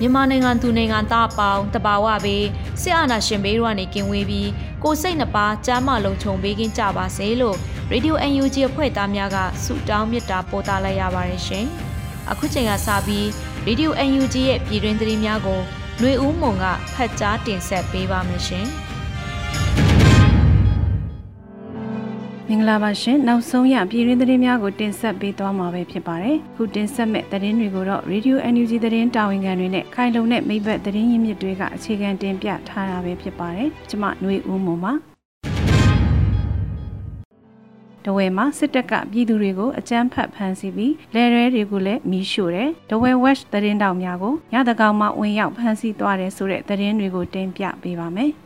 မြန်မာနိုင်ငံသူနိုင်ငံသားအပေါင်းတဘာဝဘေးစစ်အာဏာရှင်ဘေးတို့ကနေကင်းဝေးပြီးကိုစိတ်နှပါကျမ်းမာလုံးခြုံပေးကင်းကြပါစေလို့ Radio UNG အဖွဲ့သားများကဆုတောင်းမေတ္တာပို့သလိုက်ရပါတယ်ရှင်။အခုချိန်ကစပြီး Radio UNG ရဲ့ပြည်တွင်းသတင်းများကိုຫນွေဦးမုံကဖတ်ကြားတင်ဆက်ပေးပါမယ်ရှင်။ မင်္ဂလာပါရှင်နောက်ဆုံးရပြည်တွင်းသတင်းများကိုတင်ဆက်ပေးသွားမှာပဲဖြစ်ပါတယ်ခုတင်ဆက်မဲ့သတင်းတွေကိုတော့ Radio NUG သတင်းတာဝန်ခံတွေနဲ့ခိုင်လုံတဲ့မိဘသတင်းရင်းမြစ်တွေကအခြေခံတင်ပြထားတာပဲဖြစ်ပါတယ်ကျွန်မຫນွေဦးမုံပါတဝဲမှာစစ်တပ်ကပြည်သူတွေကိုအကြမ်းဖက်ဖမ်းဆီးပြီးလဲရဲတွေကိုလည်းမီးရှို့တယ်။တဝဲ West သတင်းတောင်များကိုညတကောင်မှဝင်ရောက်ဖမ်းဆီးသွားတယ်ဆိုတဲ့သတင်းတွေကိုတင်ပြပေးပါမယ်။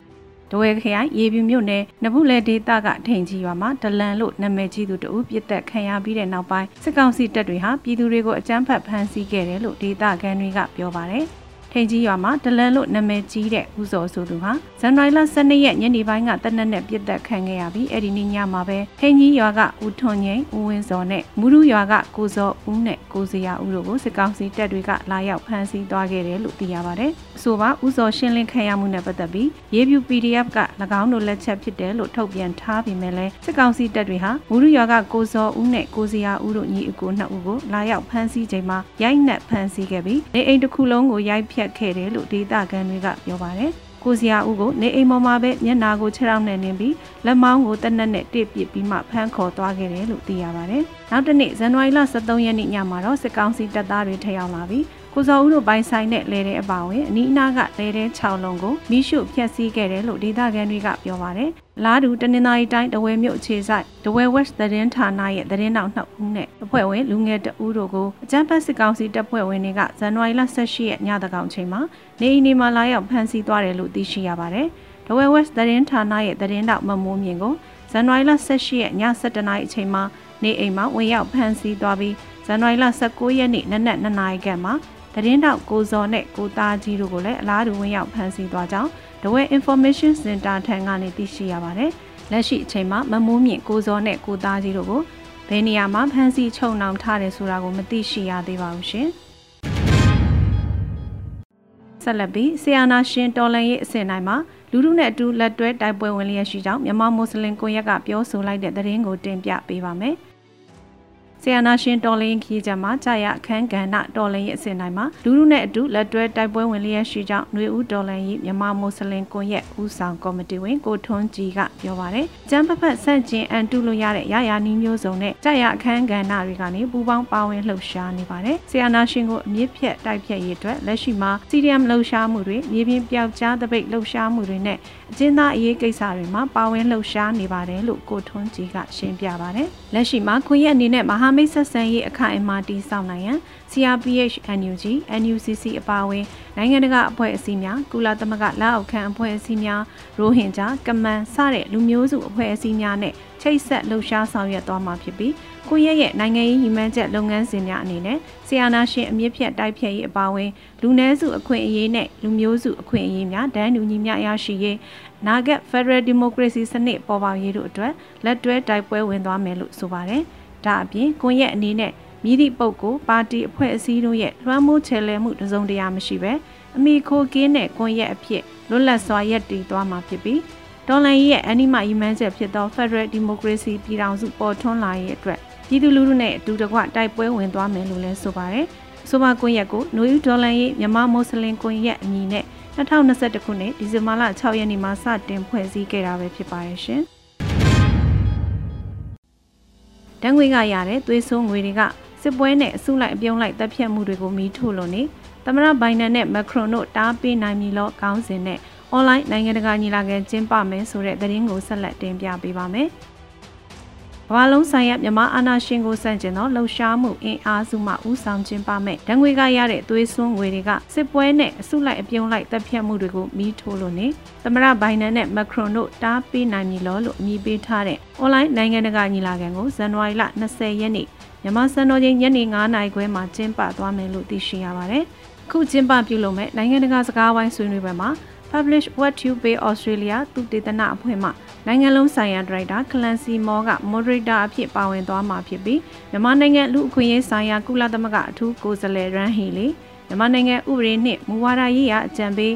တဝဲခရိုင်ရေပြူမြို့နယ်နဘူးလေဒေသကထိန်ကြီးရွာမှာဒလန်လို့နာမည်ကြီးသူတဦးပြစ်တက်ခံရပြီးတဲ့နောက်ပိုင်းစစ်ကောင်စီတပ်တွေဟာပြည်သူတွေကိုအကြမ်းဖက်ဖမ်းဆီးခဲ့တယ်လို့ဒေသခံတွေကပြောပါတယ်။ ထိန်ကြီးရွာမှာဒလန်လို့နာမည်ကြီးတဲ့ဦးစောဆိုသူဟာဇန်နဝါရီလ12ရက်ညနေပိုင်းကတနက်နဲ့ပြစ်တက်ခံခဲ့ရပြီးအဲ့ဒီနေ့ညမှာပဲထိန်ကြီးရွာကဦးထွန်ငိမ့်ဦးဝင်းစောနဲ့မူရူရွာကကိုစောဦးနဲ့ကိုစရာဦးတို့ကိုစစ်ကောင်စီတပ်တွေကလာရောက်ဖမ်းဆီးသွားခဲ့တယ်လို့သိရပါတယ်။ဆိုပါဥစောရှင်းလင်းခံရမှုနဲ့ပတ်သက်ပြီးရေပြူ PDF က၎င်းတို့လက်ချက်ဖြစ်တယ်လို့ထုတ်ပြန်ထားပြီးမဲ့လဲစစ်ကောင်စီတပ်တွေဟာမူရရွာကကိုစောဦးနဲ့ကိုစရာဦးတို့ညီအကိုနှစ်ဦးကိုလာရောက်ဖမ်းဆီးချိန်မှာရိုက်နှက်ဖမ်းဆီးခဲ့ပြီးနေအိမ်တစ်ခုလုံးကိုရိုက်ဖျက်ခဲ့တယ်လို့ဒေသခံတွေကပြောပါတယ်ကိုစရာဦးကိုနေအိမ်ပေါ်မှာပဲမျက်နာကိုခြေထောက်နဲ့နင်းပြီးလက်မောင်းကိုတနက်နဲ့တစ်ပစ်ပြီးမှဖမ်းခေါ်သွားခဲ့တယ်လို့သိရပါတယ်။နောက်တစ်နေ့ဇန်နဝါရီလ23ရက်နေ့ညမှာတော့စစ်ကောင်စီတပ်သားတွေထရောက်လာပြီး ကိုစောဦးတို့ပိုင်ဆိုင်တဲ့လဲတဲ့အပါဝင်အနီးအနားကလဲတဲ့6လုံးကိုမိရှုဖျက်ဆီးခဲ့တယ်လို့ဒေသခံတွေကပြောပါတယ်။လာဒူတနင်္သာရီတိုင်းတဝဲမြို့အခြေဆိုင်တဝဲ West သတင်းဌာနရဲ့သတင်းတောက်နှစ်ဦးနဲ့အဖွဲ့ဝင်လူငယ်တဦးတို့ကိုအကြမ်းဖက်စစ်ကောင်စီတပ်ဖွဲ့ဝင်တွေကဇန်နဝါရီလ18ရက်ညတကောင်ချိန်မှာနေအိမ်နေမှာလာရောက်ဖမ်းဆီးသွားတယ်လို့သိရှိရပါတယ်။တဝဲ West သတင်းဌာနရဲ့သတင်းတောက်မမိုးမြင့်ကိုဇန်နဝါရီလ18ရက်ည7:00နာရီအချိန်မှာနေအိမ်မှာဝင်ရောက်ဖမ်းဆီးသွားပြီးဇန်နဝါရီလ19ရက်နေ့နနက်2နာရီခန့်မှာ သတင်းတောက်ကိုစောနဲ့ကိုသားကြီးတို့ကိုလည်းအလားတူဝင်ရောက်ဖမ်းဆီးသွားကြောင်းဒဝဲ Information Center ထံကနေသိရှိရပါတယ်။လက်ရှိအချိန်မှာမမိုးမြင့်ကိုစောနဲ့ကိုသားကြီးတို့ကိုဘယ်နေရာမှာဖမ်းဆီးချုပ်နှောင်ထားတယ်ဆိုတာကိုမသိရှိရသေးပါဘူးရှင်။ဆက်လက်ပြီးဆီယနာရှင်တော်လန်ရဲ့အစဉ်တိုင်းမှာလူလူနဲ့အတူလက်တွဲတိုက်ပွဲဝင်လျက်ရှိကြောင်းမြန်မာမွတ်စလင်ကွန်ရက်ကပြောဆိုလိုက်တဲ့သတင်းကိုတင်ပြပေးပါမယ်။ ဆီယနာရှင်တော်လင်းခီးကြမှာကြာရအခန်းကဏ္ဍတော်လင်းရဲ့အစဉ်တိုင်းမှာလူလူနဲ့အတူလက်တွဲတိုက်ပွဲဝင်လျက်ရှိကြောင်းຫນွေဦးတော်လင်း၏မြန်မာမွတ်စလင်ကွန်ရက်ဦးဆောင်ကော်မတီဝင်ကိုထွန်းကြည်ကပြောပါတယ်။ကျန်းဖဖက်ဆန့်ကျင်အန်တုလို့ရတဲ့ရရနီးမျိုးစုံနဲ့ကြာရအခန်းကဏ္ဍတွေကနေပူပေါင်းပါဝင်လှုပ်ရှားနေပါတယ်။ဆီယနာရှင်ကိုအမြင့်ဖြတ်တိုက်ဖြတ်ရေးအတွက်လက်ရှိမှာစီရီယမ်လှုပ်ရှားမှုတွေမြေပြင်ပျောက်ကြားတပိတ်လှုပ်ရှားမှုတွေနဲ့အကျဉ်းသားအရေးကိစ္စတွေမှာပါဝင်လှုပ်ရှားနေပါတယ်လို့ကိုထွန်းကြည်ကရှင်းပြပါတယ်။လက်ရှိမှာခွင့်ရအနေနဲ့မဟာမိတ်ဆက်ဆံရေးအခိုင်အမာတည်ဆောက်နိုင်ရန် CRPH NUG NUCC အပါအဝင်နိုင်ငံတကာအဖွဲ့အစည်းများကုလသမဂ္ဂလက်အောက်ခံအဖွဲ့အစည်းများရိုဟင်ဂျာကမန်စတဲ့လူမျိုးစုအဖွဲ့အစည်းများနဲ့ချိတ်ဆက်လှုပ်ရှားဆောင်ရွက်သွားမှာဖြစ်ပြီးကိုရဲရဲ့နိုင်ငံရေးညီမှန်းချက်လုပ်ငန်းစဉ်များအနေနဲ့ဆီယနာရှင်အမြင့်ဖြတ်တိုက်ဖြတ်ရေးအပါအဝင်လူနည်းစုအခွင့်အရေးနဲ့လူမျိုးစုအခွင့်အရေးများဒန်းတူညီမျှရရှိရေးနာဂတ် Federal Democracy စနစ်ပေါ်ပေါက်ရေးတို့အတွက်လက်တွဲတိုက်ပွဲဝင်သွားမယ်လို့ဆိုပါတယ်။ ဒါအပြင်ကွန်ရက်အနေနဲ့မြည်သည့်ပုဂ္ဂိုလ်ပါတီအဖွဲ့အစည်းတို့ရဲ့လွှမ်းမိုးချယ်လှယ်မှုတစုံတရာမရှိဘဲအမိခိုကင်းတဲ့ကွန်ရက်အဖြစ်လွတ်လပ်စွာရပ်တည်သွားမှာဖြစ်ပြီးဒေါ်လာရဲ့အနိမယူမှန်းချက်ဖြစ်သော Federal Democracy ပြည်ထောင်စုပေါ်ထွန်းလာရေးအတွက်ပြည်သူလူထုနဲ့အတူတကွတိုက်ပွဲဝင်သွားမယ်လို့လည်းဆိုပါတယ်။ဆိုပါကွန်ရက်ကိုနွေဦးဒေါ်လန်ရေးမြန်မာမွတ်စလင်ကွန်ရက်အမည်နဲ့2021ခုနှစ်ဒီဇင်ဘာလ6ရက်နေ့မှာစတင်ဖွဲ့စည်းခဲ့တာပဲဖြစ်ပါတယ်ရှင်။ တန်းငွေကရတဲ့သွေးဆိုးငွေတွေကစစ်ပွဲနဲ့အစုလိုက်အပြုံလိုက်တပ်ဖြတ်မှုတွေကိုမီးထိုးလို့နေသမရဘိုင်နန်နဲ့မက်ခရွန်တို့တားပေးနိုင်ပြီလို့ကောင်းစဉ်နဲ့အွန်လိုင်းနိုင်ငံတကာညီလာခံကျင်းပမယ်ဆိုတဲ့သတင်းကိုဆက်လက်တင်ပြပေးပါမယ်။ ကမ္ဘာလုံးဆိုင်ရာမြန်မာအာဏာရှင်ကိုစန့်ကျင်သောလှုပ်ရှားမှုအင်အားစုမှဦးဆောင်ကျင်းပမဲ့ဒဏ်ငွေကရတဲ့သွေးစွန်းငွေတွေကစစ်ပွဲနဲ့အစုလိုက်အပြုံလိုက်တပ်ဖြတ်မှုတွေကိုမီးထိုးလို့နေသမရဘိုင်နန်နဲ့မက်ခရွန်တို့တားပေးနိုင်ပြီလို့အမည်ပေးထားတဲ့အွန်လိုင်းနိုင်ငံတကာညီလာခံကိုဇန်နဝါရီလ20ရက်နေ့မြန်မာစံတော်ချိန်ညနေ9:00နာရီခွဲမှာကျင်းပသွားမယ်လို့သိရှိရပါတယ်။ခုကျင်းပပြုလုပ်မဲ့နိုင်ငံတကာစကားဝိုင်းဆွေးနွေးပွဲမှာ Publish What You Pay Australia သူတေသနအဖွဲ့မှနိုင်ငံလုံးဆိုင်ရာဒရိုက်တာကလန်စီမောက Moderator အဖြစ်ပါဝင်သွားမှာဖြစ်ပြီးမြန်မာနိုင်ငံလူအခွင့်အရေးဆိုင်ရာကုလသမဂ္ဂအထူးကိုယ်စားလှယ်ရန်ဟီလီမြန်မာနိုင်ငံဥပဒေနှင့်မူဝါဒရေးရာအကြံပေး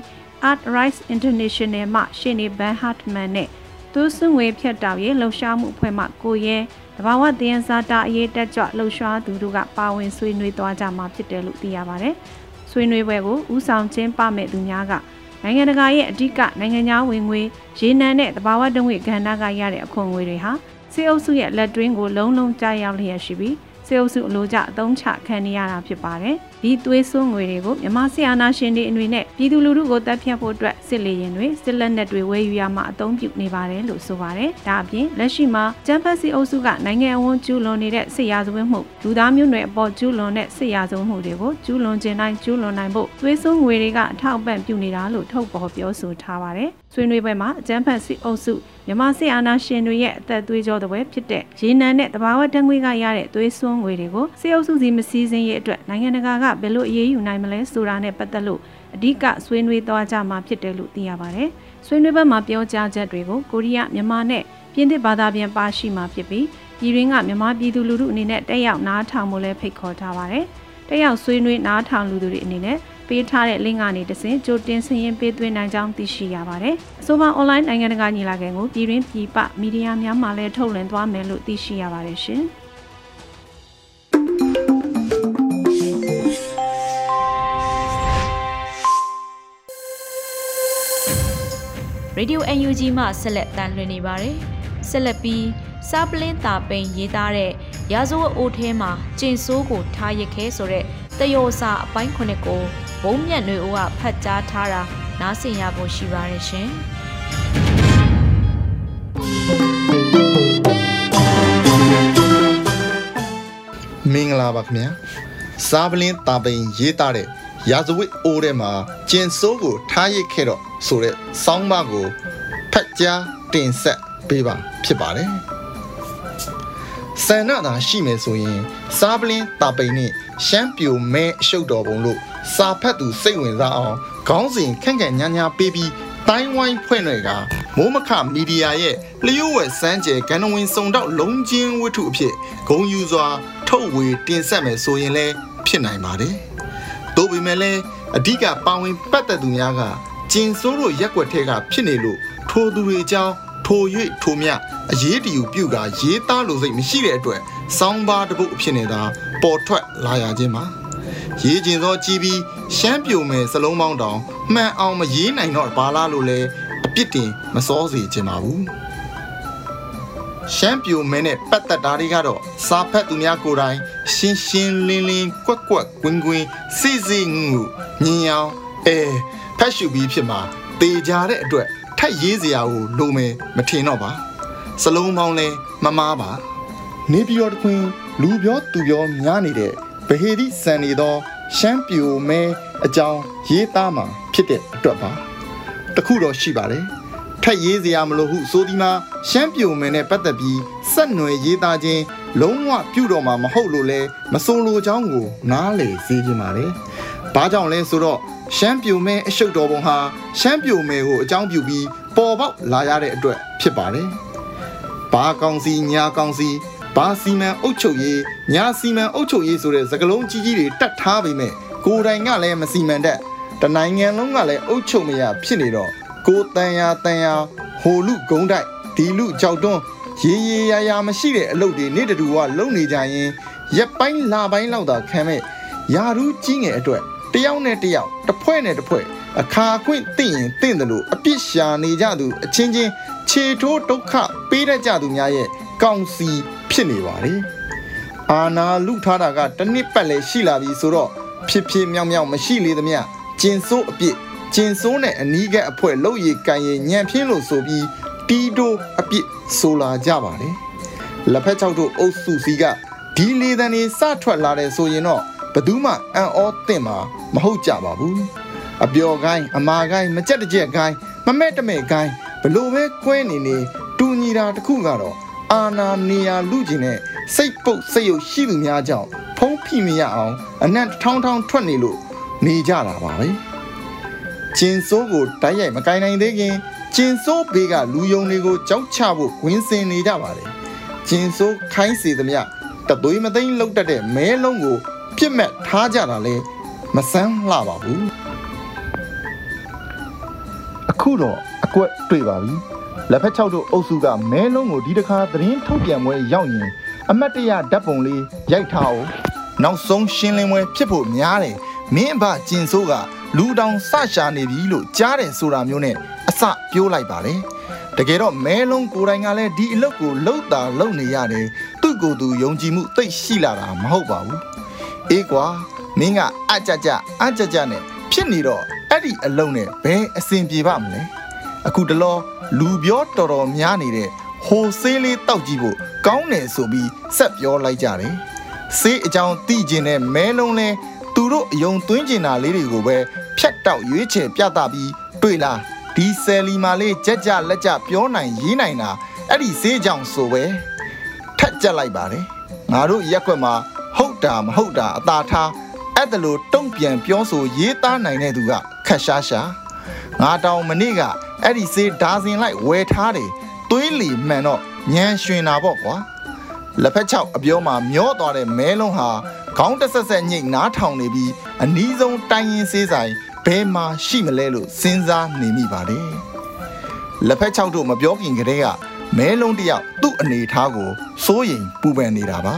Art Rights International မှရှေ့နေဘန်ဟတ်မန်နဲ့သူစွငွေဖြတ်တောက်ရေးလှုပ်ရှားမှုအဖွဲ့မှကိုရဲတဘာဝသင်းစားတာအရေးတက်ကြွလှုပ်ရှားသူတို့ကပါဝင်ဆွေးနွေးသွားကြမှာဖြစ်တယ်လို့သိရပါတယ်။ဆွေးနွေးပွဲကိုဦးဆောင်ကျင်းပမဲ့သူများက နိုင်ငံတကာရဲ့အဓိကနိုင်ငံခြားဝင်ငွေရေနံနဲ့တဘာဝတငွေကဏ္ဍကရတဲ့အခွန်ငွေတွေဟာစေအုပ်စုရဲ့လက်တွင်းကိုလုံးလုံးကြားရောက်လျက်ရှိပြီးစေအုပ်စုအလို့ကြအသုံးချခံနေရတာဖြစ်ပါတယ်။ ဒီသွေးစွန်းငွေတွေကိုမြန်မာဆီအာနာရှင်တွေအနေနဲ့ပြည်သူလူထုကိုတပ်ဖြတ်ဖို့အတွက်စစ်လေရင်တွေစစ်လက်နက်တွေဝယ်ယူရမှအသုံးပြုနေပါတယ်လို့ဆိုပါတယ်။ဒါအပြင်လက်ရှိမှာကျန်းဖက်စီအုပ်စုကနိုင်ငံအဝန်းကျူးလွန်နေတဲ့စစ်ရာဇဝတ်မှုလူသားမျိုးနွယ်အပေါ်ကျူးလွန်တဲ့စစ်ရာဇဝတ်မှုတွေကိုကျူးလွန်ခြင်းတိုင်းကျူးလွန်နိုင်ဖို့သွေးစွန်းငွေတွေကအထောက်ပံ့ပြုနေတာလို့ထုတ်ပေါ်ပြောဆိုထားပါတယ်။ဆွေးနွေးပွဲမှာအကျန်းဖက်စီအုပ်စုမြန်မာစစ်အာဏာရှင်တွေရဲ့အသက်သွေးကြောတဲ့ပွဲဖြစ်တဲ့ရေနံနဲ့တဘာဝတံငွေကရတဲ့သွေးစွန်းငွေတွေကိုစစ်အုပ်စုစီမစည်းစင်းရဲ့အတွက်နိုင်ငံတကာကဘယ်လိုအရေးယူနိုင်မလဲဆိုတာနဲ့ပတ်သက်လို့အဓိကဆွေးနွေးသွားကြမှာဖြစ်တယ်လို့သိရပါတယ်။ဆွေးနွေးပွဲမှာပြောကြားချက်တွေကိုကိုရီးယားမြန်မာနဲ့ပြင်သစ်ဘာသာပြန်ပါရှိမှာဖြစ်ပြီးပြည်တွင်းကမြန်မာပြည်သူလူထုအနေနဲ့တက်ရောက်နားထောင်မှုလည်းဖိတ်ခေါ်ထားပါတယ်။တက်ရောက်ဆွေးနွေးနားထောင်လူသူတွေအနေနဲ့ပေးထားတဲ့ link ကနေတဆင့်ကြိုတင်ဆင်းရင်ပေးသွင်းနိုင်ကြောင်းသိရှိရပါတယ်။အဆိုပါ online နိုင်ငံတကာညီလာခံကိုပြည်တွင်းပြည်ပမီဒီယာများမှလည်းထုတ်လွှင့်သွားမယ်လို့သိရှိရပါတယ်ရှင်။ Radio UNG မှဆက်လက်တန်လှည့်နေပါတယ်။ဆက်လက်ပြီးစားပလင်းတာပိန်ရေးသားတဲ့ရာဇဝတ်အိုးထဲမှာကျင်ဆိုးကိုထားရခဲဆိုတဲ့တယောစာအပိုင်းခုနှစ်ကိုဘုံမြတ်တွေအိုးကဖတ်ကြားထားတာနားဆင်ရဖို့ရှိပါတယ်ရှင်။မင်္ဂလာပါခင်ဗျာ။စားပလင်းတာပိန်ရေးသားတဲ့ရာဇဝတ်အိုးထဲမှာကျင်ဆိုးကိုထားရခဲ့တော့ ဆိုတဲ့စောင်းမကိုဖတ်ကြားတင်ဆက်ပေးပါဖြစ်ပါတယ်ဆန္ဒသာရှိမယ်ဆိုရင် စားပလင်းတာပိန်နဲ့ရှမ်းပြိုမဲအရှုပ်တော်ပုံလို့စာဖတ်သူစိတ်ဝင်စားအောင်ခေါင်းစဉ်ခန့်ခန့်ညာညာပေးပြီးတိုင်းဝိုင်းဖွင့်တွေကမိုးမခမီဒီယာရဲ့လျှို့ဝှက်စမ်းကြဲကဏ္ဍဝင်စုံတော့လုံးချင်းဝတ္ထုအဖြစ်ဂုံယူစွာ ထုတ်ဝေတင်ဆက်မယ်ဆိုရင်လည်းဖြစ်နိုင်ပါတယ်။သို့ပေမဲ့လည်းအဓိကပါဝင်ပတ်သက်သူများက ကျင်စိုးတို့ရက်ွက်ထဲကဖြစ်နေလို့ထိုသူတွေအကြောင်းထို၍ထိုမြအရေးတယူပြုကရေးသားလို့စိတ်မရှိတဲ့အတွက်စောင်းပါတပုတ်အဖြစ်နေတာပေါ်ထွက်လာရခြင်းပါရေးကျင်သောကြည်ပြီးရှမ်းပြိုမယ်စလုံးပေါင်းတောင်မှန်အောင်မရေးနိုင်တော့ဘာလားလို့လဲအပြစ်တင်မစောစေခြင်းပါဘူးရှမ်းပြိုမဲနဲ့ပတ်သက်တာတွေကတော့စာဖတ်သူများကိုယ်တိုင်ရှင်းရှင်းလင်းလင်းကွက်ကွက်ကွင်းကွင်းစိစိငူမြင်အောင်အဲ ဖတ်ရှုပြီးဖြစ်မှာတေကြတဲ့အတွက်ထက်ရေးစရာကိုလိုမယ်မထင်တော့ပါစလုံးပေါင်းလဲမမားပါ နေပြည်တော်တခွင် လူပြောသူပြောများနေတဲ့ဗဟေတိစံနေသောရှမ်းပြိုမဲအကြောင်းရေးသားမှာဖြစ်တဲ့အတွက်ပါတခုတော့ရှိပါတယ်ထက်ရေးစရာမလိုဟုဆိုဒီမှာရှမ်းပြိုမဲနဲ့ပတ်သက်ပြီးစက်နွယ်ရေးသားခြင်းလုံးဝပြုတော့မှာမဟုတ်လို့လဲမဆိုလိုချောင်းကိုနားလေစေခြင်းပါလေဘာကြောင့်လဲဆိုတော့ ရှမ်းပြိုမဲအရှုပ်တော်ပုံဟာရှမ်းပြိုမဲကိုအကြောင်းပြုပြီးပေါ်ပေါက်လာရတဲ့အတွက်ဖြစ်ပါတယ်။ဘာကောင်စီညာကောင်စီဘာစီမံအုပ်ချုပ်ရေးညာစီမံအုပ်ချုပ်ရေးဆိုတဲ့စကားလုံးကြီးကြီးတွေတတ်ထားပေမဲ့ကိုယ်တိုင်ကလည်းမစီမံတတ်တနိုင်ငံလုံးကလည်းအုပ်ချုပ်မရဖြစ်နေတော့ကိုတန်ယာတန်ယာဟိုလူဂုံးတိုက်ဒီလူကြောက်တွန်းရေရေရာရာမရှိတဲ့အလုပ်တွေနေ့တူကလုံနေကြရင်ရက်ပိုင်းလာပိုင်းလောက်သာခံမဲ့ယာရူးကြီးငယ်အတွက် တယောက်နဲ့တယောက်တစ်ဖွဲ့နဲ့တစ်ဖွဲ့အခါခွင့်သိရင်သိတယ်လို့အပြစ်ရှာနေကြသူအချင်းချင်းခြေထိုးဒုက္ခပေးတတ်ကြသူများရဲ့ကောင်းစီဖြစ်နေပါတယ်အာနာလူထားတာကတစ်နှစ်ပတ်လဲရှိလာပြီဆိုတော့ဖြစ်ဖြစ်မြောက်မြောက်မရှိလေသမျှကျင်စိုးအပြစ်ကျင်စိုးနဲ့အနီးကပ်အဖွဲ့လှုပ်ရည်ကန်ရည်ညံပြင်းလို့ဆိုပြီးတီးတိုးအပြစ်ဆိုလာကြပါတယ်လက်ဖက်ချောက်တို့အုပ်စုစီကဒီလေတန်တွေစထွက်လာတယ်ဆိုရင်တော့ဘသူမှအံ့ဩသင့်မှာ မဟုတ်ကြပါဘူးအပျော်ကိုင်းအမာကိုင်းမကြက်တကြက်ကိုင်းမမဲ့တမဲ့ကိုင်းဘလို့ပဲကွဲနေနေတူညီတာတစ်ခုကတော့အာနာနေယာလူကျင်တဲ့စိတ်ပုတ်စိတ်ရုပ်ရှိသူများကြောင့်ဖုံးဖိမရအောင်အနံ့ထောင်းထောင်းထွက်နေလို့နေကြတာပါပဲကျင်စိုးကိုတိုက်ရိုက်မကင်နိုင်သေးခင်ကျင်စိုးဘေးကလူယုံတွေကိုကြောက်ချဖို့ဝင်စင်နေကြပါတယ်ကျင်စိုးခိုင်းစီသမျှတသွေးမသိမ်းလောက်တတ်တဲ့မဲလုံးကိုပြစ်မဲ့ထားကြတာလဲ မဆန်းလှပါဘူးအခုတော့အကွက်တွေ့ပါပြီလက်ဖက်ချောက်တို့အုပ်စုကမဲလုံးကိုဒီတစ်ခါသတင်းထုတ်ပြန်ပွဲရောက်ရင်အမတ်တရဓာတ်ပုံလေးရိုက်ထားအောင်နောက်ဆုံးရှင်းလင်းပွဲဖြစ်ဖို့များတယ်မင်းအဘကျင်ဆိုးကလူတောင်စရှာနေပြီလို့ကြားတယ်ဆိုတာမျိုးနဲ့အစပြောလိုက်ပါတယ်တကယ်တော့မဲလုံးကိုယ်တိုင်ကလည်းဒီအလုပ်ကိုလှုပ်တာလှုပ်နေရတယ်သူ့ကိုယ်သူယုံကြည်မှုသိရှိလာတာမဟုတ်ပါဘူးအေးကွာ မင်းကအကြကြအကြကြနဲ့ဖြစ်နေတော့အဲ့ဒီအလုံးနဲ့ဘယ်အစဉ်ပြေပါမလဲအခုတလောလူပြောတော်တော်များနေတဲ့ဟိုဆေးလေးတောက်ကြည့်ဖို့ကောင်းတယ်ဆိုပြီးဆက်ပြောလိုက်ကြတယ်ဆေးအကြောင်းသိကျင်တဲ့မဲလုံးလဲသူတို့အယုံသွင်းကျင်တာလေးတွေကိုပဲဖြတ်တောက်ရွေးချယ်ပြသပြီးတွေ့လားဒီဆယ်လီမာလေးကြက်ကြလက်ကြပြောနိုင်ရေးနိုင်တာအဲ့ဒီဆေးကြောင့်ဆိုပဲထက်ကြက်လိုက်ပါတယ်ငါတို့ရက်ွက်မှာဟုတ်တာမဟုတ်တာအသာထား အဲ့ဒါလို့တုံ့ပြန်ပြောဆိုရေးသားနိုင်တဲ့သူကခက်ရှားရှားငါတောင်မနေ့ကအဲ့ဒီဆေးဒါဇင်လိုက်ဝယ်ထားတယ်သွေးလီမှန်တော့ညံရွှင်တာပေါ့ကွာလက်ဖက်ချောက်အပြောမှာမျောသွားတဲ့မဲလုံးဟာခေါင်းတဆက်ဆက်ညိတ်နားထောင်နေပြီးအနီးဆုံးတိုင်းရင်ဆေးဆိုင်ဘဲမှာရှိမလဲလို့စဉ်းစားနေမိပါတယ်လက်ဖက်ချောက်တို့မပြောခင်ကတည်းကမဲလုံးတယောက်သူ့အနေထားကိုစိုးရိမ်ပူပန်နေတာပါ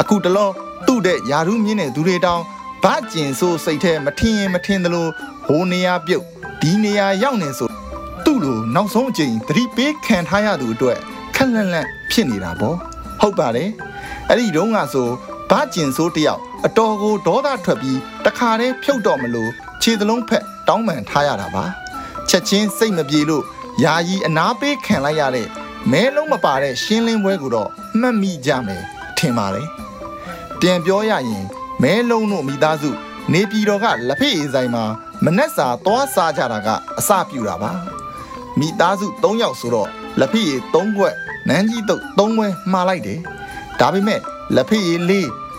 အခုတလောသူ့တဲ့ယာရုမြင့်တဲ့သူတွေတောင် ဗကျင်ဆိုးစိတ်ထဲမထင်ရင်မထင်သလိုဟိုနေရာပြုတ်ဒီနေရာရောက်နေဆိုသူ့လိုနောက်ဆုံးအချိန်သတိပေးခံထားရသူအတွက်ခက်လန့်လန့်ဖြစ်နေတာပေါ့ဟုတ်ပါတယ်အဲ့ဒီတုန်းကဆိုဗကျင်ဆိုးတယောက်အတော်ကိုဒေါသထွက်ပြီးတခါတည်းဖြုတ်တော့မလို့ခြေသလုံးဖက်တောင်းပန်ထားရတာပါချက်ချင်းစိတ်မပြေလို့ယာယီအနာပေးခံလိုက်ရတဲ့မဲလုံးမပါတဲ့ရှင်းလင်းပွဲကိုတော့မှတ်မိကြမယ်ထင်ပါတယ်ပြန်ပြောရရင် မဲလုံးတို့မိသားစု နေပြည်တော်ကလက်ဖက်ရည်ဆိုင်မှာမနှက်စာသွားစားကြတာကအစပြူတာပါမိသားစု၃ယောက်ဆိုတော့လက်ဖက်ရည်၃ခွက်နန်းကြီးတုတ်၃ခွဲမှားလိုက်တယ်ဒါပေမဲ့လက်ဖက်ရည်၄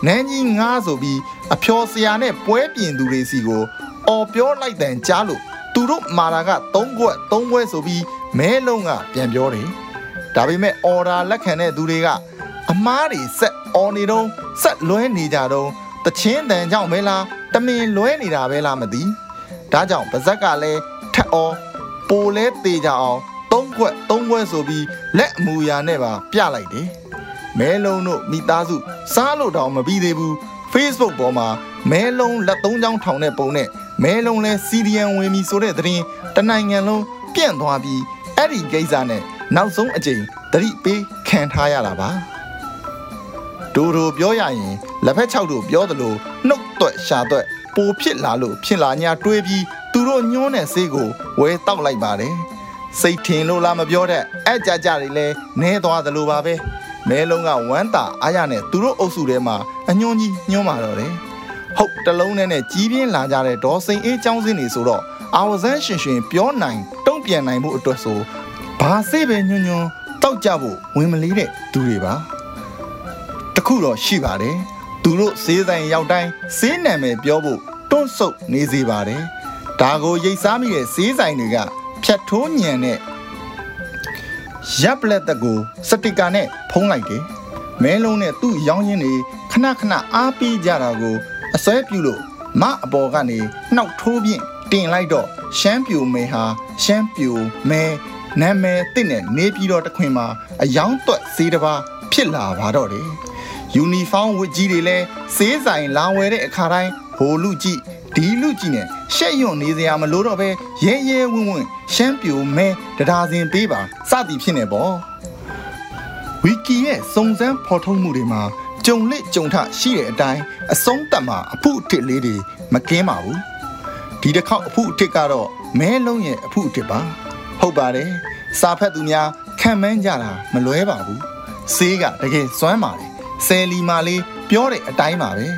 နန်းကြီး၅ဆိုပြီးအဖျော်ဆရာနဲ့ပွဲပြင်သူတွေစီကိုအော်ပြောလိုက်တဲ့ကြားလို့သူတို့မာတာက၃ခွက်၃ခွဲဆိုပြီးမဲလုံးကပြန်ပြောတယ်ဒါပေမဲ့အော်ဒါလက်ခံတဲ့သူတွေကအမားတွေဆက်အော်နေတော့ဆက်လွဲနေကြတော့ တချင်းတန်ကြောင့်မဲလားတမင်လွဲနေတာပဲလားမသိဒါကြောင့်ပါဇက်ကလည်းထက်အော်ပိုလဲသေးကြအောင်သုံးခွက်သုံးခွက်ဆိုပြီးလက်အမူအရာနဲ့ပါပြလိုက်တယ်မဲလုံးတို့မိသားစုစားလို့တောင်မပြီးသေးဘူး Facebook ပေါ်မှာမဲလုံးလက်သုံးချောင်းထောင်တဲ့ပုံနဲ့မဲလုံးလဲစီဒီယန်ဝင်ပြီဆိုတဲ့သတင်းတနိုင်ငံလုံးပြန့်သွားပြီးအဲ့ဒီကိစ္စနဲ့နောက်ဆုံးအကြိမ်သတိပေးခံထားရတာပါဒိုဒိုပြောရရင် လက်ဖက်ချောက်တို့ပြောသလိုနှုတ်သွက်ရှာသွက်ပိုဖြစ်လာလို့ဖြစ်လာညာတွေးပြီးသူတို့ညှိုးတဲ့ဆေးကိုဝဲတောက်လိုက်ပါတယ်စိတ်ထင်လို့လားမပြောတဲ့အကြကြတွေလဲနဲသွားသလိုပါပဲမဲလုံးကဝမ်းတာအားရနဲ့သူတို့အုပ်စုထဲမှာအညွန့်ကြီးညှိုးမာတော့တယ်ဟုတ်တလုံးနဲ့နဲ့ကြီးပြင်းလာကြတဲ့ဒေါ်စိန်အေးចောင်းစင်းနေဆိုတော့အာဝဇန်းရှင်ရှင်ပြောနိုင်တုံ့ပြန်နိုင်မှုအတွက်ဆိုဘာစေးပဲညွန့်ညွန့်တောက်ကြဖို့ဝင်မလေးတဲ့သူတွေပါတခုတော့ရှိပါတယ် သူတို့ဈေးဆိုင်ရောက်တိုင်းဈေးနာမည်ပြောဖို့တွန့်ဆုတ်နေစေပါတယ်ဒါကိုရိတ်စားမိတဲ့ဈေးဆိုင်တွေကဖြတ်ထိုးညံတဲ့ရပ်ပလက်တကိုစတစ်ကာနဲ့ဖုံးလိုက်တယ်မဲလုံးနဲ့သူ့ရောင်းရင်းတွေခဏခဏအားပေးကြတာကိုအစွဲပြုလို့မအပေါ်ကနေနှောက်ထိုးပြင့်တင်လိုက်တော့ရှမ်းပြူမဲဟာရှမ်းပြူမဲနာမည်တစ်နဲ့နေပြည်တော်တခွင်မှာအယောင်သွက်ဈေးတစ်ပါးဖြစ်လာပါတော့တယ် ယူနီဖောင်းဝတ်ကြီးတွေလည်းစေးဆိုင်လာဝယ်တဲ့အခါတိုင်းဟိုလူကြည့်ဒီလူကြည့်နဲ့ရှက်ရွံ့နေစရာမလိုတော့ပဲရဲရဲဝံ့ဝံ့ရှမ်းပြိုမဲတရားစင်ပေးပါစသည်ဖြစ်နေပေါ့ဝီကီရဲ့စုံစမ်းဖော်ထုတ်မှုတွေမှာကြုံလက်ကြုံထရှိတဲ့အတိုင်းအဆုံးသတ်မှာအဖုအထစ်လေးတွေမကင်းပါဘူးဒီတစ်ခေါက်အဖုအထစ်ကတော့မဲလုံးရဲ့အဖုအထစ်ပါ ဟုတ်ပါတယ်စာဖတ်သူများခံမှန်းကြတာမလွဲပါဘူးဆေးကတကယ်စွမ်းပါတယ် ဆယ်လီမာလေးပြောတဲ့အတိုင်းပါပဲ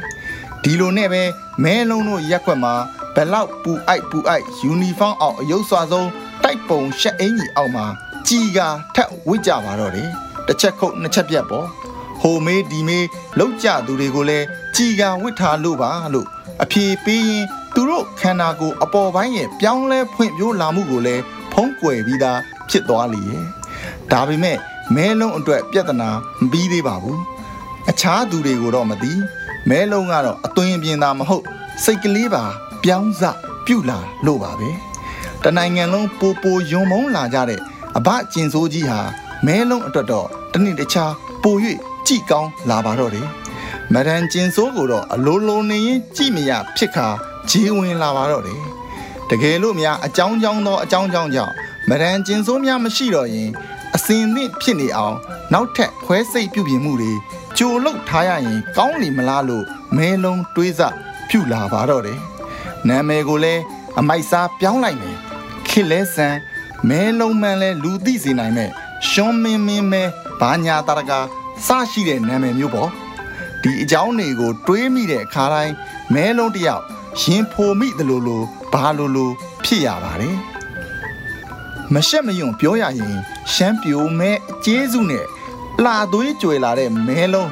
ဒီလိုနဲ့ပဲမဲလုံးတို့ရက်ွက်မှာဘလောက်ပူအိုက်ပူအိုက်ယူနီဖောင်းအောင်အယုတ်စွာဆုံးတိုက်ပုံရှက်အင်ကြီးအောက်မှာကြီးကထက်ဝစ်ကြပါတော့တယ်တစ်ချက်ခုတ်နှစ်ချက်ပြတ်ပေါ့ဟိုမေးဒီမေးလောက်ကြသူတွေကိုလည်းကြီးကဝစ်ထားလို့ပါလို့အဖြေပေးရင်သူတို့ခန္ဓာကိုယ်အပေါ်ပိုင်းရဲ့ပြောင်းလဲဖွင့်ပြိုးလာမှုကိုလည်းဖုံးကွယ်ပြီးသားဖြစ်သွားလေရဲ့ဒါပေမဲ့မဲလုံးအတွက်ပြဿနာမပြီးသေးပါဘူး အခြားသူတွေကိုတော့မသိမဲလုံးကတော့အသွင်ပြင်တာမဟုတ်စိတ်ကလေးပါပြောင်းစပြုတ်လာလို့ပါပဲတနိုင်ငံလုံးပိုပိုယုံမုံလာကြတဲ့အဘကျင်စိုးကြီးဟာမဲလုံးအတွက်တော့တနည်းတခြားပို၍ကြည်ကောင်းလာပါတော့တယ်မဒန်ကျင်စိုးကိုတော့အလိုလိုနေရင်ကြည်မရဖြစ်ခါဂျေးဝင်လာပါတော့တယ်တကယ်လို့များအကြောင်းကြောင်းသောအကြောင်းကြောင်းကြောင့်မဒန်ကျင်စိုးများမရှိတော့ရင်အစင်သင့်ဖြစ်နေအောင်နောက်ထပ်ခွဲစိတ်ပြုပြင်မှုတွေ ကြိုလုတ်ထားရရင်ကောင်းလီမလားလို့မဲလုံးတွေးစပြုလာပါတော့တယ်နာမည်ကိုလည်းအမိုက်စားပြောင်းလိုက်မယ်ခစ်လဲဆန်မဲလုံးမှန်လဲလူသိစေနိုင်မဲ့ရှွန်မင်းမင်းမဲဘာညာတရကစရှိတဲ့နာမည်မျိုးပေါ့ဒီအကြောင်းတွေကိုတွေးမိတဲ့အခါတိုင်းမဲလုံးတယောက်ရင်ဖိုမိသလိုလိုဘာလိုလိုဖြစ်ရပါတယ်မရှက်မယွံပြောရရင်ရှမ်းပြိုမဲအကျေးစုနဲ့ လာသွေးကြွယ်လာတဲ့မဲလုံး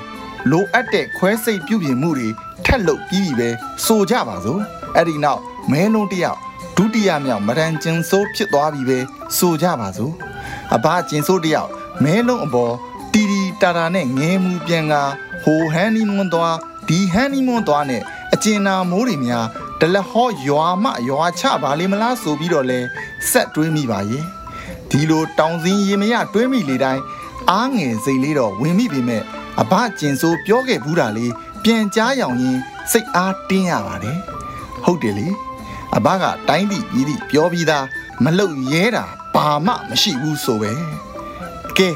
လိုအပ်တဲ့ခွဲစိတ်ပြုပြင်မှုတွေထက်လုပ်ပြီးပြီပဲဆိုကြပါစို့အဲ့ဒီနောက်မဲလုံးတယောက်ဒုတိယမြောက်မရန်ကျင်ဆိုးဖြစ်သွားပြီပဲဆိုကြပါစို့အဘကျင်ဆိုးတယောက်မဲလုံးအပေါ်တီတီတာတာနဲ့ငဲမှုပြန်ကဟိုဟန်နီမွန်သွားဒီဟန်နီမွန်သွားနဲ့အကျဉ်နာမိုးတွေများတလက်ဟောရွာမရွာချပါလေမလားဆိုပြီးတော့လဲဆက်တွေးမိပါရဲ့ဒီလိုတောင်စင်းရေမရတွေးမိလေတိုင်း အားငယ်စိတ်လေးတော့ဝင်မိပေမဲ့အဘကျင်ဆိုးပြောခဲ့ဘူးတာလေးပြန်ကြားရောင်ရင်စိတ်အားတင်းရပါတယ်ဟုတ်တယ်လေအဘကတိုင်းတိကြီးတိပြောပြီးသားမလုတ်ရဲတာဘာမှမရှိဘူးဆိုပဲကဲ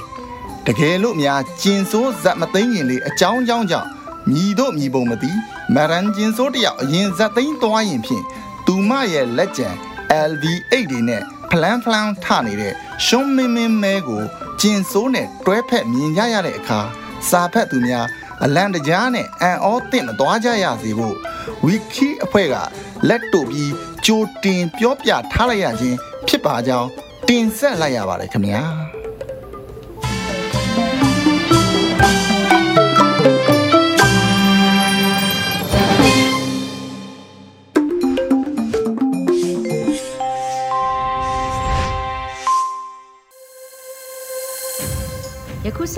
တကယ်လို့များကျင်ဆိုးဇက်မသိငင်လေးအကြောင်းကြောင်းကြောင့်မြည်တို့မြည်ပုံမသိမရန်ကျင်ဆိုးတယောက်အရင်ဇက်သိန်းသွားရင်ဖြင့်သူမရဲ့လက်ကျန် LV8 တွေနဲ့ဖလန်ဖလန်ထနေတဲ့ရှုံးမင်းမင်းမဲကို ကျင်ဆိုးနဲ့တွဲဖက်မြင်ကြရတဲ့အခါစာဖက်သူများအလံတကြားနဲ့အန်အောတင့်မသွားကြရစေဖို့ဝီကီအဖွဲ့ကလက်တို့ပြီးကြိုတင်ပြောပြထားလိုက်ရခြင်းဖြစ်ပါကြောင်းတင်ဆက်လိုက်ရပါတယ်ခင်ဗျာ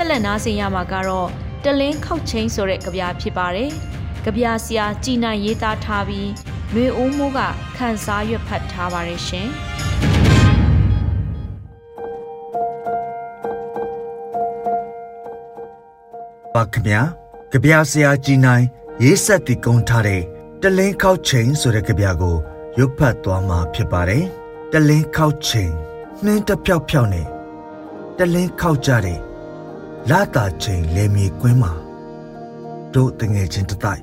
ဆက်လက်နားဆင်ရမှာကတော့တလင်းခောက်ချင်းဆိုတဲ့ကြပြဖြစ်ပါတယ်။ကြပြဆရာကြည်နိုင်ရေးသားထားပြီးလွေအိုးမိုးကခန်းစားရွက်ဖတ်ထားပါတယ်ရှင်။ပါခင်ဗျာကြပြဆရာကြည်နိုင် ရေးဆက်တည်ကုန်းထားတဲ့တလင်းခောက်ချင်းဆိုတဲ့ကြပြကိုရွတ်ဖတ်သွားမှာဖြစ်ပါတယ်။တလင်းခောက်ချင်းနှင်းတဖြောက်ဖြောက်နဲ့တလင်းခောက်ကြတဲ့ လာတာချိန်လေမြေကွင်းမှာတို့တငယ်ချင်းတတိုက်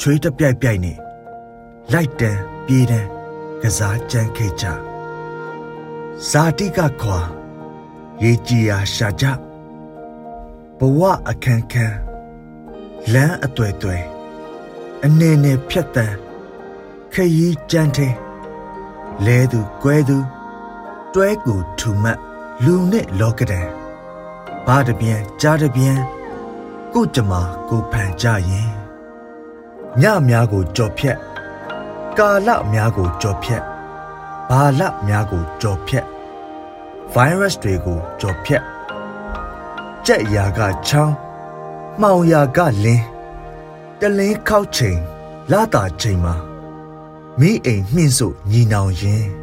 ချွေးတပြိုက်ပြိုက်နဲ့လိုက်တန်းပြေးတန်းကစားကြမ်းခဲ့ကြဇာတိကခွာရေကြီးရာရှာကြဘဝအခန်းခန်းလမ်းအတွေ့အတွေ့အနေနဲ့ဖြတ်တန်းခရီးကြမ်းတဲ့လဲသူကွဲသူတွဲကူထူမတ်လူနဲ့လောကဒန် ဘာတပြန်ကြားတပြန်ကိုကြမှာကိုဖန်ကြရင်ညများကိုကြော်ဖြက်ကာလများကိုကြော်ဖြက်ဘာလများကိုကြော်ဖြက် virus တွေကိုကြော်ဖြက်ကြက်ရာကချောင်းမှောင်ရာကလင်းတလင်းခောက်ချိန်လာတာချိန်မှာမိအိမ်နှင်းစို့ညီနောင်ရင်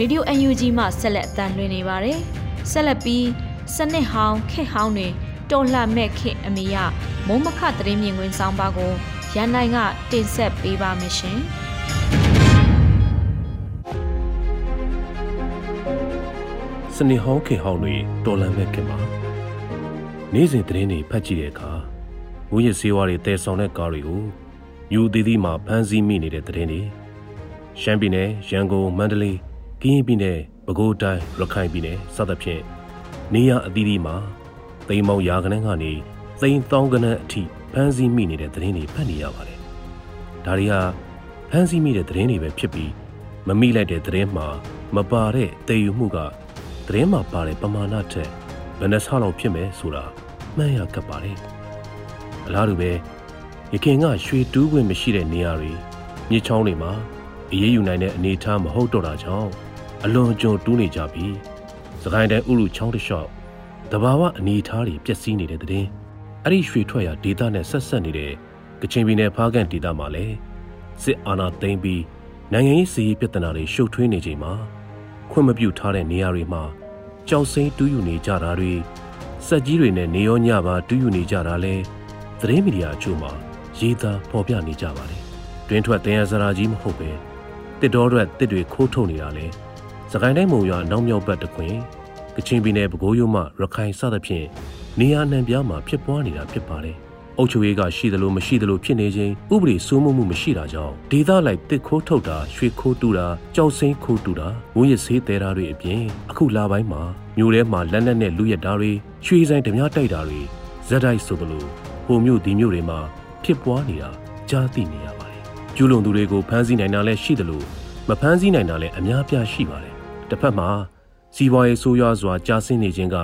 Radio UNG မှဆက်လက်အသံလွှင့်နေပါတယ်။ဆက်လက်ပြီးစနစ်ဟောင်းခက်ဟောင်းတွေတော်လှမဲ့ခေအမေရမုံမခသတင်းမြင်ကွင်းဆောင်ပါကိုရန်နိုင်ကတင်ဆက်ပေးပါမယ်ရှင်။စနေဟောင်းခေဟောင်းတွေတော်လန်မဲ့ခင်မှာနေ့စဉ်သတင်းတွေဖတ်ကြည့်တဲ့အခါငွေရစေးဝါးတွေတဲဆောင်တဲ့ကားတွေကိုယူသေးသေးမှဖမ်းဆီးမိနေတဲ့သတင်းတွေရှမ်းပြည်နယ်ရန်ကုန်မန္တလေး ကရင်ပြည်နယ်ပဲခူးတိုင်းရခိုင်ပြည်နယ်စသဖြင့်နေရအသီးသီးမှာသိမ်းမောင်ရာကနန်းကနေသိမ်းတောင်းကနန်းအထိဖမ်းဆီးမိနေတဲ့သတင်းတွေဖတ်နေရပါတယ်ဒါတွေဟာဖမ်းဆီးမိတဲ့သတင်းတွေပဲဖြစ်ပြီးမမိလိုက်တဲ့သတင်းမှာမပါတဲ့တည်ယူမှုကသတင်းမှာပါတဲ့ပမာဏထက်ဘယ်နှဆလောက်ဖြစ်မယ်ဆိုတာမှန်းရကပ်ပါတယ်။အလားတူပဲရခင်ကရွှေတူးခွင့်မရှိတဲ့နေရာတွေမြေချောင်းတွေမှာအေးအေးယူနိုင်တဲ့အနေအထားမဟုတ်တော့တာကြောင့် အလွန်ကြုံတူးနေကြပြီးစကိုင်းတိုင်းဥရုချောင်းတစ်လျှောက်တဘာဝအနေအထားတွေပျက်စီးနေတဲ့တဲ့အဲ့ဒီရွှေထွက်ရဒေသနဲ့ဆက်ဆက်နေတဲ့ကချင်ပြည်နယ်ဖားကန်ဒေသမှာလည်းစစ်အာဏာသိမ်းပြီးနိုင်ငံရေးစီးရေးပြဿနာတွေရှုပ်ထွေးနေချိန်မှာခွင့်မပြုထားတဲ့နေရာတွေမှာကြောက်စိမ့်တူးယူနေကြတာတွေစက်ကြီးတွေနဲ့နေရောညပါတူးယူနေကြတာလဲသတင်းမီဒီယာအချို့မှာရေးသားဖော်ပြနေကြပါတယ်တွင်ထွက်တင်ရစရာကြီးမဟုတ်ပဲတစ်တော်ရက်တစ်တွေခိုးထုတ်နေတာလဲ စကိုင်းတိုင်းမုံရွာနောက်မြောက်ဘက်တခွင်ကချင်ပြည်နယ်ပဲခူးရိုးမှရခိုင်စသဖြင့်နေရာနှံပြားမှာဖြစ်ပွားနေတာဖြစ်ပါတယ်အုပ်ချုပ်ရေးကရှိသလိုမရှိသလိုဖြစ်နေခြင်းဥပဒေစိုးမိုးမှုမရှိတာကြောင့်ဒေသလိုက်တစ်ခိုးထုတ်တာရွှေခိုးတူတာကြောက်စိမ့်ခိုးတူတာငွေရဆေးတဲတာတွေအပြင်အခုလာပိုင်းမှာမြို့ထဲမှာလက်နက်နဲ့လူရက်တာတွေရွှေဆိုင်ဓမြတိုက်တာတွေဇက်တိုက်ဆိုသလိုဟိုမြို့ဒီမြို့တွေမှာဖြစ်ပွားနေတာကြားသိနေရပါတယ်ကျူးလွန်သူတွေကိုဖမ်းဆီးနိုင်တာလည်းရှိသလိုမဖမ်းဆီးနိုင်တာလည်းအများပြားရှိပါတယ် တစ်ဖက်မှာစီးပွားရေးဆိုးရွားစွာကြာဆင်းနေခြင်းက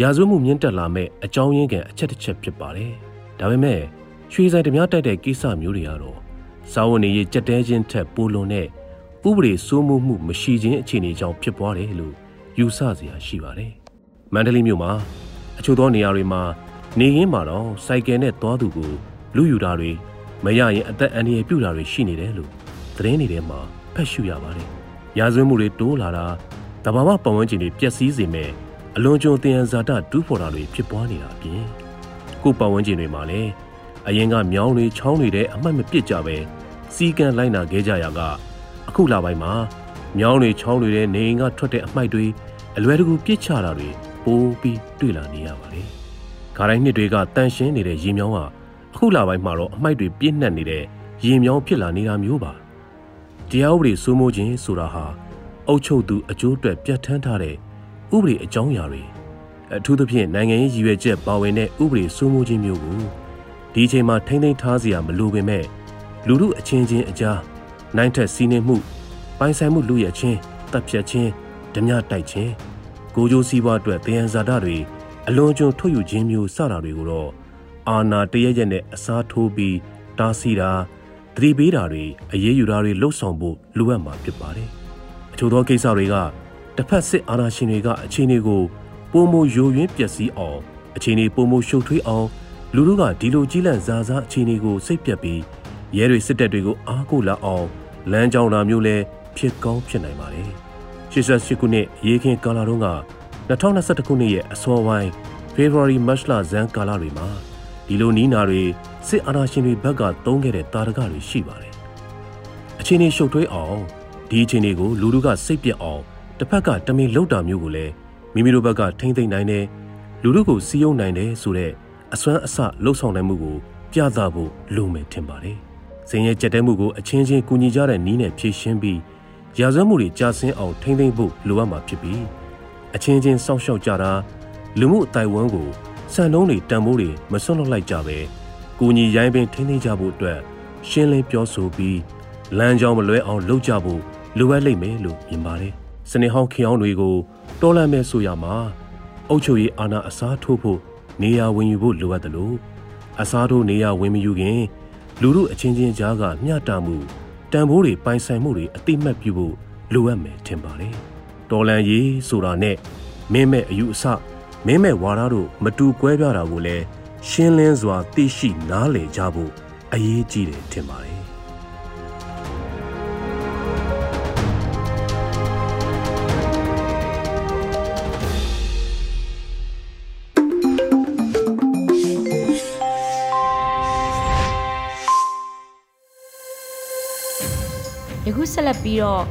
ရာဇဝတ်မှုမြင့်တက်လာမဲ့အကြောင်းရင်းကန်အချက်တစ်ချက်ဖြစ်ပါတယ်ဒါပေမဲ့ရွှေဆိုင်ဓမြတိုက်တဲ့ကိစ္စမျိုးတွေကတော့စာဝန်နေရေးကြက်တဲချင်းထက်ပိုလွန်တဲ့ဥပဒေစိုးမိုးမှုမရှိခြင်းအခြေအနေကြောင့်ဖြစ်ပွားတယ်လို့ယူဆစရာရှိပါတယ်။မန္တလေးမြို့မှာအချို့သောနေရာတွေမှာနေရင်းမှာတော့စိုက်ကယ်နဲ့သွားသူကိုလူယူတာတွေမရရင်အသက်အန္တရာယ်ပြုတာတွေရှိနေတယ်လို့သတင်းတွေထဲမှာဖတ်ရှုရပါတယ်။ ရာဇဝတ်မှုတွေတိုးလာတာတဘာဝပတ်ဝန်းကျင်တွေပျက်စီးစေမဲ့အလွန်ကျွံတင်ရဇာတတူးဖော်တာတွေဖြစ်ပွားနေတာအပြင်ကိုပတ်ဝန်းကျင်တွေမှာလည်းအရင်ကမြောင်းတွေချောင်းတွေတဲ့အမှတ်မပစ်ကြပဲစီကံလိုက်နာခဲ့ကြရကအခုလပိုင်းမှာမြောင်းတွေချောင်းတွေတဲ့နေအိမ်ကထွက်တဲ့အမှိုက်တွေအလွယ်တကူပြစ်ချတာတွေပိုးပြီးတွေ့လာနေရပါတယ်။ခါတိုင်းနှစ်တွေကတန်ရှင်းနေတဲ့ရေမြောင်းကအခုလပိုင်းမှာတော့အမှိုက်တွေပြည့်နှက်နေတဲ့ရေမြောင်းဖြစ်လာနေတာမျိုးပါ။ တရားဥပဒေစိုးမိုးခြင်းဆိုတာဟာအုပ်ချုပ်သူအကျိုးအတွက်ပြဋ္ဌာန်းထားတဲ့ဥပဒေအကြောင်းအရာတွေအထူးသဖြင့်နိုင်ငံရေးရည်ရွယ်ချက်ပါဝင်တဲ့ဥပဒေစိုးမိုးခြင်းမျိုးကိုဒီအချိန်မှာထိမ့်သိမ်းထားစရာမလိုပေမဲ့လူမှုအချင်းချင်းအကြားနိုင်ထက်စီးနှင်းမှုပိုင်ဆိုင်မှုလူရချင်းတပ်ဖြတ်ခြင်းဓမြတိုက်ခြင်းကိုကြိုးစည်းပွားအတွက်တယံဇာတတွေအလွန်ကျွံထုတ်ယူခြင်းမျိုးစတာတွေကိုတော့အာနာတရရက်နဲ့အစားထိုးပြီးတားဆီးတာ သတိပေးတာတွေအရေးယူတာတွေလှုပ်ဆောင်ဖို့လိုအပ်မှာဖြစ်ပါတယ်။အချို့သောကိစ္စတွေကတစ်ဖက်စစ်အာဏာရှင်တွေကအခြေအနေကိုပုံမယိုယွင်းပျက်စီးအောင်အခြေအနေပုံမရှုပ်ထွေးအောင်လူတို့ကဒီလိုကြီးလန့်စားစားအခြေအနေကိုစိတ်ပြက်ပြီးရဲတွေစစ်တပ်တွေကိုအားကိုးလာအောင်လမ်းကြောင်းတာမျိုးလဲဖြစ်ကောင်းဖြစ်နိုင်ပါတယ်။88ခုနှစ်ရေခင်ကာလာတုန်းက2021ခုနှစ်ရဲ့အစောပိုင်း February March လဇန်ကာလတွေမှာဒီလိုနီးနာတွေ စစ်အာဏာရှင်တွေဘက်ကတုံးခဲ့တဲ့တာရကတွေရှိပါတယ်။အခြေအနေရှုပ်ထွေးအောင်ဒီအခြေအနေကိုလူတို့ကစိတ်ပြက်အောင်တစ်ဖက်ကတမင်လှုပ်တာမျိုးကိုလည်းမိမိတို့ဘက်ကထိမ့်သိမ့်နိုင်တယ်လူတို့ကိုစီးယုံနိုင်တယ်ဆိုတဲ့အစွမ်းအစလှုပ်ဆောင်နိုင်မှုကိုပြသဖို့လိုမယ်ထင်ပါတယ်။ဇင်ရဲ့ကြက်တဲမှုကိုအချင်းချင်းကူညီကြတဲ့နီးနဲ့ဖြည့်ရှင်းပြီးရာဇဝတ်မှုတွေကြာဆင်းအောင်ထိမ့်သိမ့်ဖို့လိုအပ်မှာဖြစ်ပြီးအချင်းချင်းစောင့်ရှောက်ကြတာလူမှုအတိုင်းဝန်းကိုစံနှုန်းတွေတန်ဖိုးတွေမစွန့်လွတ်လိုက်ကြပဲ ကိုညီရိုင်းပင်ထိန်းသိမ်းကြဖို့အတွက်ရှင်းလင်းပြောဆိုပြီးလမ်းကြောင်းမလွဲအောင်လုပ်ကြဖို့လိုအပ်လိမ့်မယ်လို့မြင်ပါတယ်။စနေဟောင်းခေအောင်တွေကိုတော်လန့်မဲ့ဆိုရမှာအုတ်ချုပ်ရေးအာဏာအစားထိုးဖို့နေရာဝင်ယူဖို့လိုအပ်တယ်လို့အစားထိုးနေရာဝင်မယူခင်လူမှုအချင်းချင်းကြားကမျှတမှုတန်ဖိုးတွေပိုင်ဆိုင်မှုတွေအတိမတ်ပြုဖို့လိုအပ်မယ်ထင်ပါတယ်။တော်လန်ရေးဆိုတာနဲ့မင်းမဲ့အယူအဆမင်းမဲ့ဝါဒတို့မတူကွဲပြားတာကိုလည်း ရှင်းလင်းစွာသိရှိနားလည်ကြဖို့အရေးကြီးတယ်ထင်ပါတယ်ယခုဆက်လက်ပြီးတော့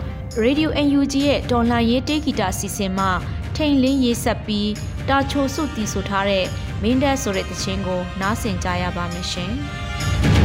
Radio NUG ရဲ့တော်လှန်ရေးတေးဂီတာစီစဉ်မှာ ထိန်လင်းရေးဆက်ပြီးတာချိုစုတီဆိုထားတဲ့မင်းတက်ဆိုတဲ့တခြင်းကို နားဆင်ကြရပါမယ်ရှင်။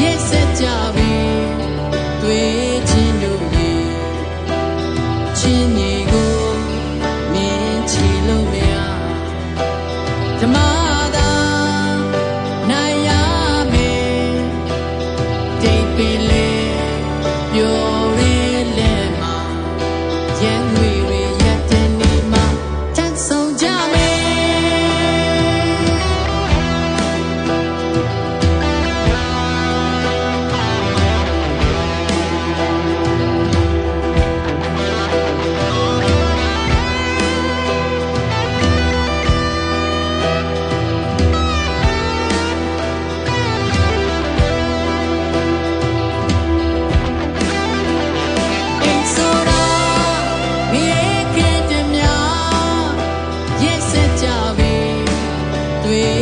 ရက်ဆက်ကြပြီတွေ့ away.